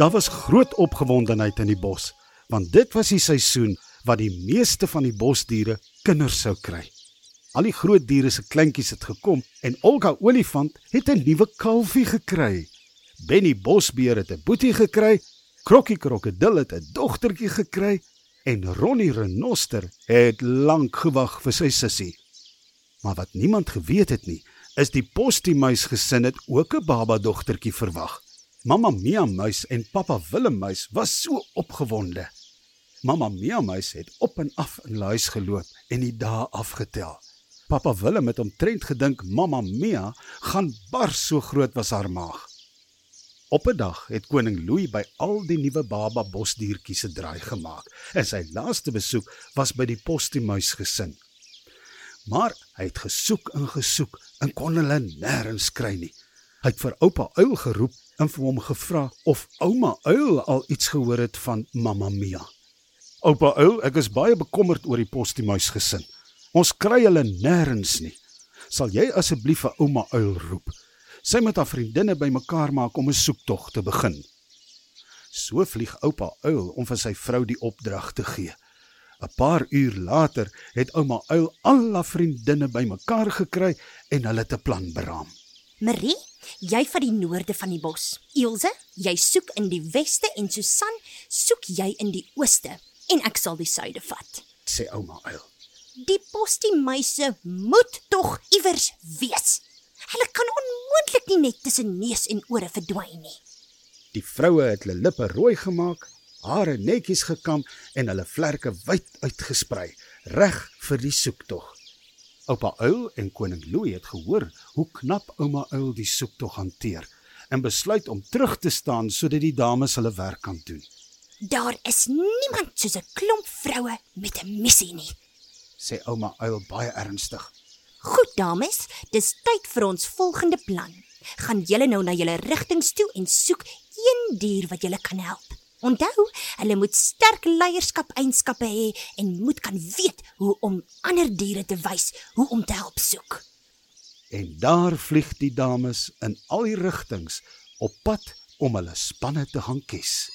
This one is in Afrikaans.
Daar was groot opgewondenheid in die bos, want dit was die seisoen wat die meeste van die bosdiere kinders sou kry. Al die groot diere se kleintjies het gekom en Olga olifant het 'n nuwe kalfie gekry. Benny bosbeer het 'n boetie gekry, Krokkie krokodil het 'n dogtertjie gekry en Ronnie renoster het lank gewag vir sy sussie. Maar wat niemand geweet het nie, is die postiemuis gesin het ook 'n baba dogtertjie verwag. Mamma Mia muis en pappa Willem muis was so opgewonde. Mamma Mia muis het op en af in die huis geloop en die dae afgetel. Pappa Willem het omtrent gedink Mamma Mia gaan bars so groot was haar maag. Op 'n dag het koning Louis by al die nuwe baba bosdiertjies se draai gemaak en sy laaste besoek was by die postiemuis gesin. Maar hy het gesoek en gesoek en kon hulle nêrens kry nie. Hy het vir oupa uil geroep en vir hom gevra of ouma uil al iets gehoor het van Mamma Mia. Oupa uil, ek is baie bekommerd oor die postiemuis gesin. Ons kry hulle nêrens nie. Sal jy asseblief vir ouma uil roep? Sy met haar vriendinne bymekaar maak om 'n soektog te begin. So vlieg oupa uil om vir sy vrou die opdrag te gee. 'n Paar uur later het ouma uil al haar vriendinne bymekaar gekry en hulle te plan beraam. Marie, jy vat die noorde van die bos. Ilse, jy soek in die weste en Susan, soek jy in die ooste en ek sal die suide vat. sê ouma uil. Die postiemuise moet tog iewers wees. Hulle kan onmoontlik nie net tussen neus en ore verdwyn nie. Die vroue het hulle lippe rooi gemaak, hare netjies gekam en hulle vlerke wyd uitgesprei, reg vir die soektog. Oupa Uil en koning Louis het gehoor hoe knap ouma Uil die soektog hanteer en besluit om terug te staan sodat die dames hulle werk kan doen. Daar is niemand soos 'n klomp vroue met 'n missie nie. sê ouma Uil baie ernstig. Goed dames, dis tyd vir ons volgende plan. Gaan julle nou na julle rigtings toe en soek een dier wat julle kan help. Onthou, hulle moet sterk leierskap eienskappe hê en moet kan weet hoe om ander diere te wys hoe om te help soek. En daar vlieg die dames in al die rigtings op pad om hulle spanne te gaan kies.